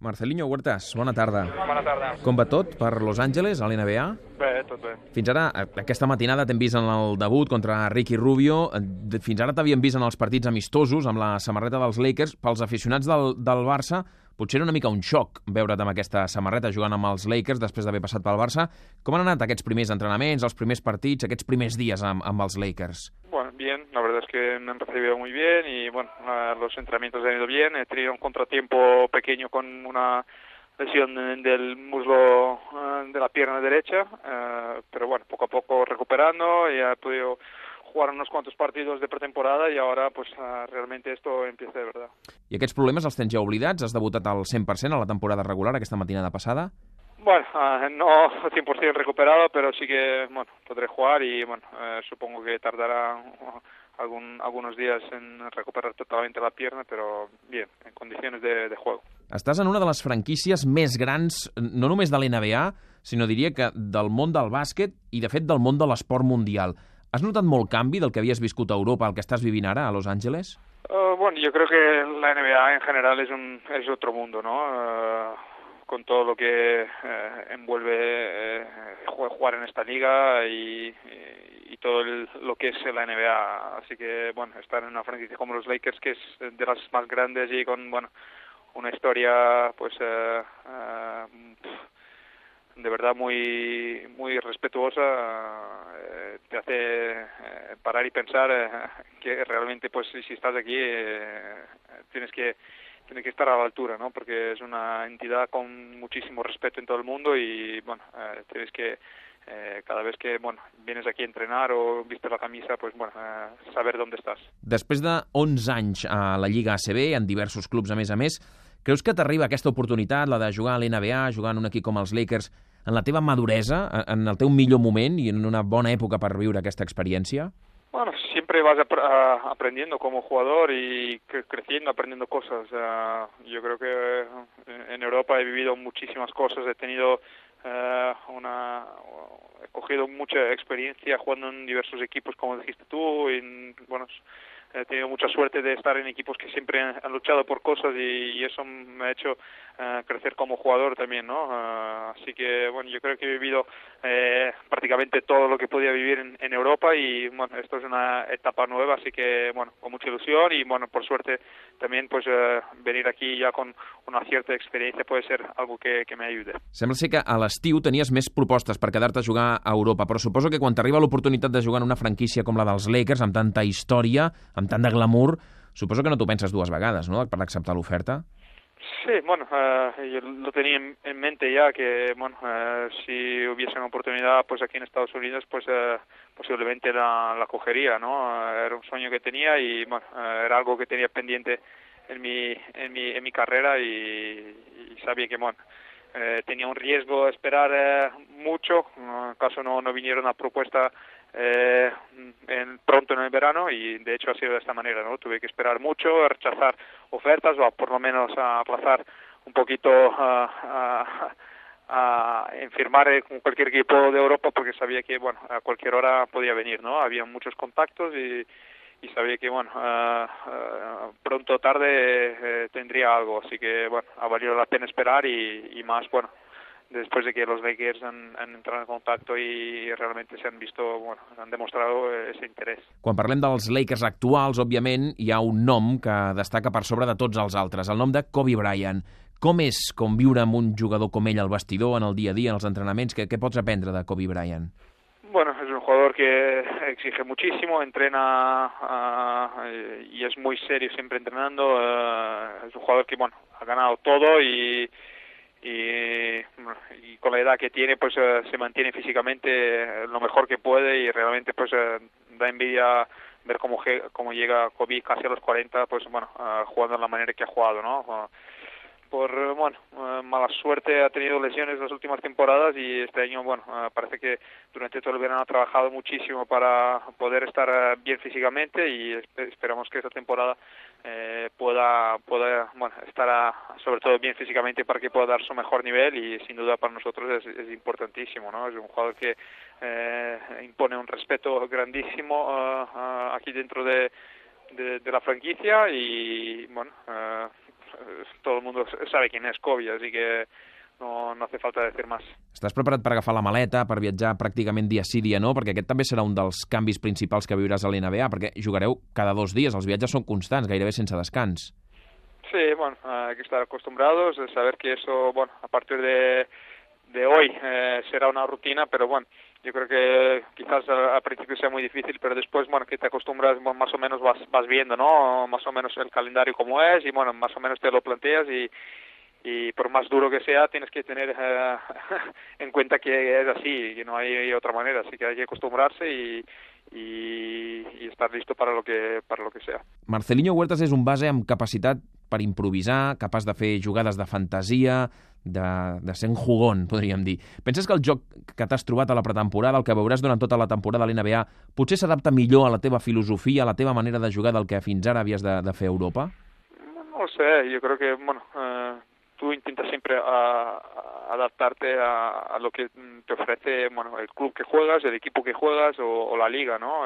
Marcelinho Huertas, bona tarda. Bona tarda. Com va tot per Los Angeles, a l'NBA? Bé, tot bé. Fins ara, a- aquesta matinada t'hem vist en el debut contra Ricky Rubio. Eh, Fins ara t'havíem vist en els partits amistosos amb la samarreta dels Lakers. Pels aficionats del, del Barça, potser era una mica un xoc veure't amb aquesta samarreta jugant amb els Lakers després d'haver passat pel Barça. Com han anat aquests primers entrenaments, els primers partits, aquests primers dies amb, amb els Lakers? Bueno, bien, la verdad es que me han recibido muy bien y bueno, los entrenamientos han ido bien. He tenido un contratiempo pequeño con una lesión del muslo eh, de la pierna derecha, eh, pero bueno, poco a poco recuperando y he podido jugar unos cuantos partidos de pretemporada y ahora pues eh, realmente esto empieza de verdad. I aquests problemes els tens ja oblidats? Has debutat al 100% a la temporada regular aquesta matinada passada? Bueno, eh, no 100% recuperado, pero sí que bueno, podré jugar y bueno, eh, supongo que tardará algún, algunos días en recuperar totalmente la pierna, pero bien, en condiciones de, de juego. Estàs en una de les franquícies més grans, no només de l'NBA, sinó diria que del món del bàsquet i, de fet, del món de l'esport mundial. Has notat molt canvi del que havies viscut a Europa al que estàs vivint ara, a Los Angeles? Eh, bueno, yo creo que la NBA en general es, un, es otro mundo, ¿no? Eh, con todo lo que eh, envuelve eh, jugar en esta liga y, todo el- lo que es la NBA. Así que, bueno, estar en una franquicia como los Lakers, que es de las más grandes y con, bueno, una historia, pues, eh, de verdad muy muy respetuosa parar y pensar eh, que realmente pues si estás aquí eh, tienes que tienes que estar a la altura no porque es una entidad con muchísimo respeto en todo el mundo y bueno eh, tienes que eh, cada vez que bueno vienes aquí a entrenar o viste la camisa pues bueno eh, saber dónde estás Després de 11 anys a la Lliga ACB, en diversos clubs a més a més, creus que t'arriba aquesta oportunitat, la de jugar a l'NBA, jugar en un equip com els Lakers, en la teva maduresa, en el teu millor moment i en una bona època per viure aquesta experiència? Bueno, siempre vas aprendiendo como jugador y cre- creciendo, aprendiendo cosas. Yo creo que eh, en Europa he vivido muchísimas cosas, he tenido eh, una, he cogido mucha experiencia jugando en diversos equipos, como dijiste tú, y en- bueno, he tenido mucha suerte de estar en equipos que siempre han, luchado por cosas y eso me ha hecho eh, crecer como jugador también, ¿no? Eh, así que, bueno, yo creo que he vivido eh, prácticamente todo lo que podía vivir en, en Europa y, bueno, esto es una etapa nueva, así que, bueno, con mucha ilusión y, bueno, por suerte también, pues, eh, venir aquí ya con una cierta experiencia puede ser algo que, que me ayude. Sembla ser que a l'estiu tenies més propostes per quedar-te a jugar a Europa, però suposo que quan t'arriba l'oportunitat de jugar en una franquícia com la dels Lakers, amb tanta història, amb tant de glamour, suposo que no t'ho penses dues vegades, no?, per acceptar l'oferta. Sí, bueno, eh, yo lo tenía en, en mente ya que, bueno, eh, si hubiese una oportunidad, pues aquí en Estados Unidos, pues eh, posiblemente la, la cogería, ¿no? Eh, era un sueño que tenía y, bueno, eh, era algo que tenía pendiente en mi, en mi, en mi carrera y, sabía que, bueno, tenía un riesgo esperar eh, mucho, en caso no, no viniera una propuesta eh, en, pronto en el verano y de hecho ha sido de esta manera, ¿no? Tuve que esperar mucho, rechazar ofertas o por lo menos a aplazar un poquito a, a, a en firmar eh, con cualquier equipo de Europa porque sabía que, bueno, a cualquier hora podía venir, ¿no? Había muchos contactos y, y sabía que, bueno, ah, pronto o tarde tendría algo, así que, bueno, ha valido la pena esperar y, y más, bueno, después de que los Lakers han, han entrado en contacto y realmente se han visto, bueno, han demostrado eh, ese interés. Quan parlem dels Lakers actuals, òbviament, hi ha un nom que destaca per sobre de tots els altres, el nom de Kobe Bryant. Com és conviure amb un jugador com ell al vestidor, en el dia a dia, en els entrenaments? Què, què pots aprendre de Kobe Bryant? Bueno, es un jugador que exige muchísimo, entrena ah, y es muy serio siempre entrenando. eh, es un jugador que, bueno, ha ganado todo y, y, y con la edad que tiene, pues eh, se mantiene físicamente lo mejor que puede y realmente, pues eh, da envidia ver cómo, cómo llega Kobe casi a los 40, pues bueno, ah, jugando de la manera que ha jugado, ¿no? Ah, por eh, bueno eh, mala suerte ha tenido lesiones las últimas temporadas y este año bueno eh, parece que durante todo el verano ha trabajado muchísimo para poder estar eh, bien físicamente y espe- esperamos que esta temporada eh, pueda pueda bueno estar a- sobre todo bien físicamente para que pueda dar su mejor nivel y sin duda para nosotros es, es importantísimo no es un jugador que eh, impone un respeto grandísimo eh, aquí dentro de, de, de la franquicia y bueno eh, todo el mundo sabe quién es Kobe, así que no, no hace falta decir más. Estàs preparat per agafar la maleta, per viatjar pràcticament dia sí, dia no? Perquè aquest també serà un dels canvis principals que viuràs a l'NBA, perquè jugareu cada dos dies, els viatges són constants, gairebé sense descans. Sí, bueno, hay que estar acostumbrados, saber que eso, bueno, a partir de, de hoy eh, será una rutina, pero bueno, yo creo que quizás al principio sea muy difícil, pero después, bueno, que te acostumbras, más o menos vas, vas viendo, ¿no? Más o menos el calendario como es y, bueno, más o menos te lo planteas y, y por más duro que sea tienes que tener uh, en cuenta que es así que no hay otra manera así que hay que acostumbrarse y, y, y estar listo para lo que para lo que sea Marcelinho Huertas és un base amb capacitat per improvisar, capaç de fer jugades de fantasia, de, de ser un jugón, podríem dir. Penses que el joc que t'has trobat a la pretemporada, el que veuràs durant tota la temporada a l'NBA, potser s'adapta millor a la teva filosofia, a la teva manera de jugar del que fins ara havies de, de fer a Europa? No, no lo sé, yo creo que, bueno, eh, tú intentas siempre a, adaptarte a, lo que te ofrece bueno el club que juegas, el equipo que juegas o, la liga, ¿no?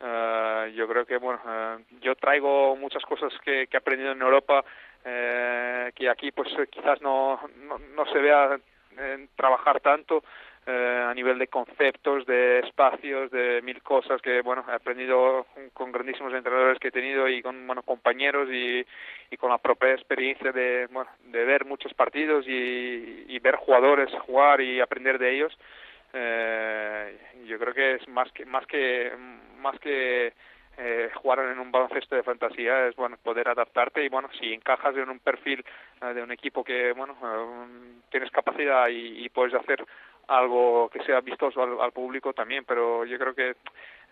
Uh, yo creo que bueno uh, yo traigo muchas cosas que, he aprendido en Europa uh, que aquí pues quizás no, no, no se vea trabajar tanto eh, a nivel de conceptos, de espacios, de mil cosas que bueno he aprendido con grandísimos entrenadores que he tenido y con bueno compañeros y, y con la propia experiencia de bueno de ver muchos partidos y, y ver jugadores jugar y aprender de ellos. Eh, yo creo que es más que más que más que eh, jugar en un baloncesto de fantasía es bueno poder adaptarte y bueno si encajas en un perfil eh, de un equipo que bueno eh, tienes capacidad y puedes hacer algo que sea vistoso al, al público también, pero yo creo que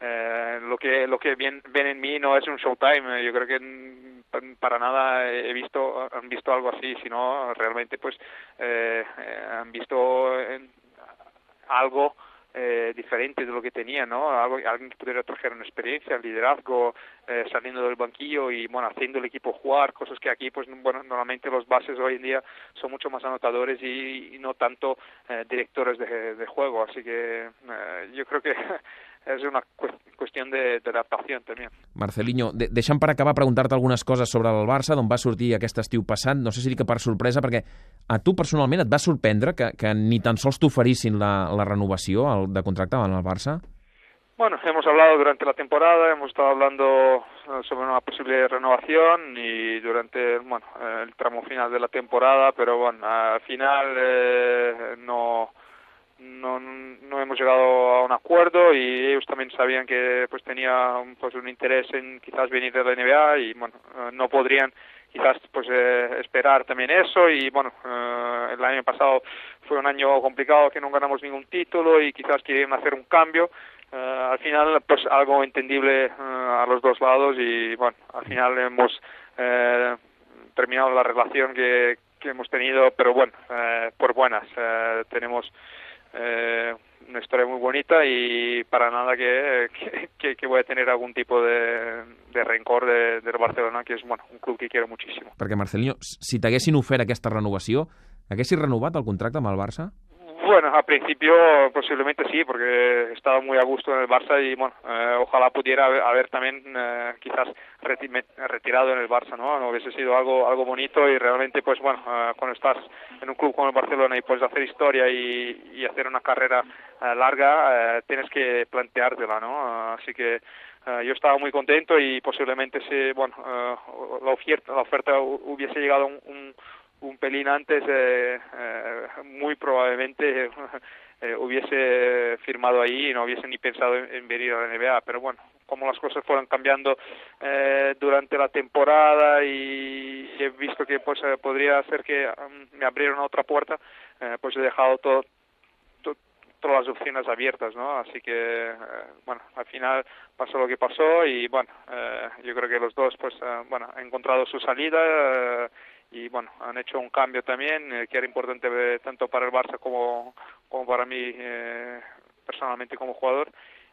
eh, lo que lo que ven, en mí no es un showtime, yo creo que para nada he visto han visto algo así, sino realmente pues eh, han visto algo eh, diferente de lo que tenía, ¿no? Algo, alguien que pudiera traer una experiencia, liderazgo, eh, saliendo del banquillo y, bueno, haciendo el equipo jugar, cosas que aquí, pues, bueno, normalmente los bases hoy en día son mucho más anotadores y, no tanto eh, directores de, de, juego, así que eh, yo creo que és una qüestió d'adaptació també. Marcelinho, de deixa'm per acabar preguntar-te algunes coses sobre el Barça, d'on va sortir aquest estiu passat, no sé si que per sorpresa, perquè a tu personalment et va sorprendre que, que ni tan sols t'oferissin la, la renovació de contracte amb el Barça? Bueno, hemos hablado durante la temporada, hemos estado hablando eh, sobre una posible renovación y durante bueno, el tramo final de la temporada, pero bueno, al final eh, no no, no hemos llegado a un acuerdo y ellos también sabían que pues tenía pues un interés en quizás venir de la NBA y bueno eh, no podrían quizás pues eh, esperar también eso y bueno eh, el año pasado fue un año complicado que no ganamos ningún título y quizás querían hacer un cambio. Eh, al final pues algo entendible eh, a los dos lados y bueno al final hemos terminado la relación que, que hemos tenido pero bueno por buenas. Tenemos eh, una historia muy bonita y para nada que, que, que voy a tener algún tipo de, de rencor de, del Barcelona, que és bueno, un club que quiero muchísimo. Perquè, Marcelinho, si t'haguessin ofert aquesta renovació, haguessis renovat el contracte amb el Barça? Bueno, al principio posiblemente sí, porque estaba muy a gusto en el Barça y bueno, eh, ojalá pudiera haber, haber también eh, quizás reti retirado en el Barça, ¿no? Hubiese sido algo algo bonito y realmente pues bueno, eh, cuando estás en un club como el Barcelona y puedes hacer historia y, y hacer una carrera eh, larga, eh, tienes que planteártela, ¿no? así que Uh, yo estaba muy contento y posiblemente si bueno la oferta la oferta hubiese llegado un, un, un pelín antes, eh, eh, muy probablemente eh, hubiese firmado ahí y no hubiese ni pensado en, en, venir a la NBA. Pero bueno, como las cosas fueron cambiando eh, durante la temporada y he visto que pues eh, podría ser que um, me abrieron otra puerta, eh, pues he dejado todo, to, todas las opciones abiertas, ¿no? Así que, bueno, al final pasó lo que pasó y bueno, yo creo que los dos pues, bueno, han encontrado su salida y bueno, han hecho un cambio también eh, que era importante eh, tanto para el Barça como, como para mí eh, personalmente como jugador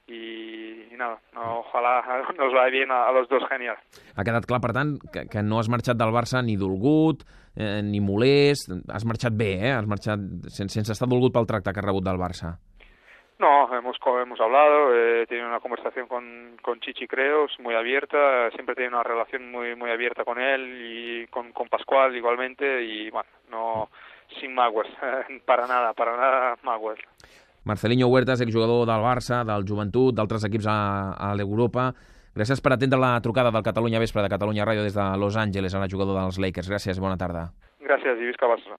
i, i nada, no, ojalà nos va bien a, a los dos genial. Ha quedat clar, per tant, que, que no has marxat del Barça ni dolgut, eh, ni molest, has marxat bé, eh? has marxat sense, sense estar dolgut pel tracte que has rebut del Barça. No, hemos, hemos hablado, he tenido una conversación con, con Chichi Creos muy abierta, siempre he tenido una relación muy muy abierta con él y con, con Pascual igualmente y bueno, no sin Magues, para nada, para nada Magues. Marcelinho Huertas, exjugador del Barça, del Joventut, d'altres equips a, a l'Europa. Gràcies per atendre la trucada del Catalunya Vespre de Catalunya Ràdio des de Los Angeles, a la jugador dels Lakers. Gràcies, bona tarda. Gràcies i visca Barça.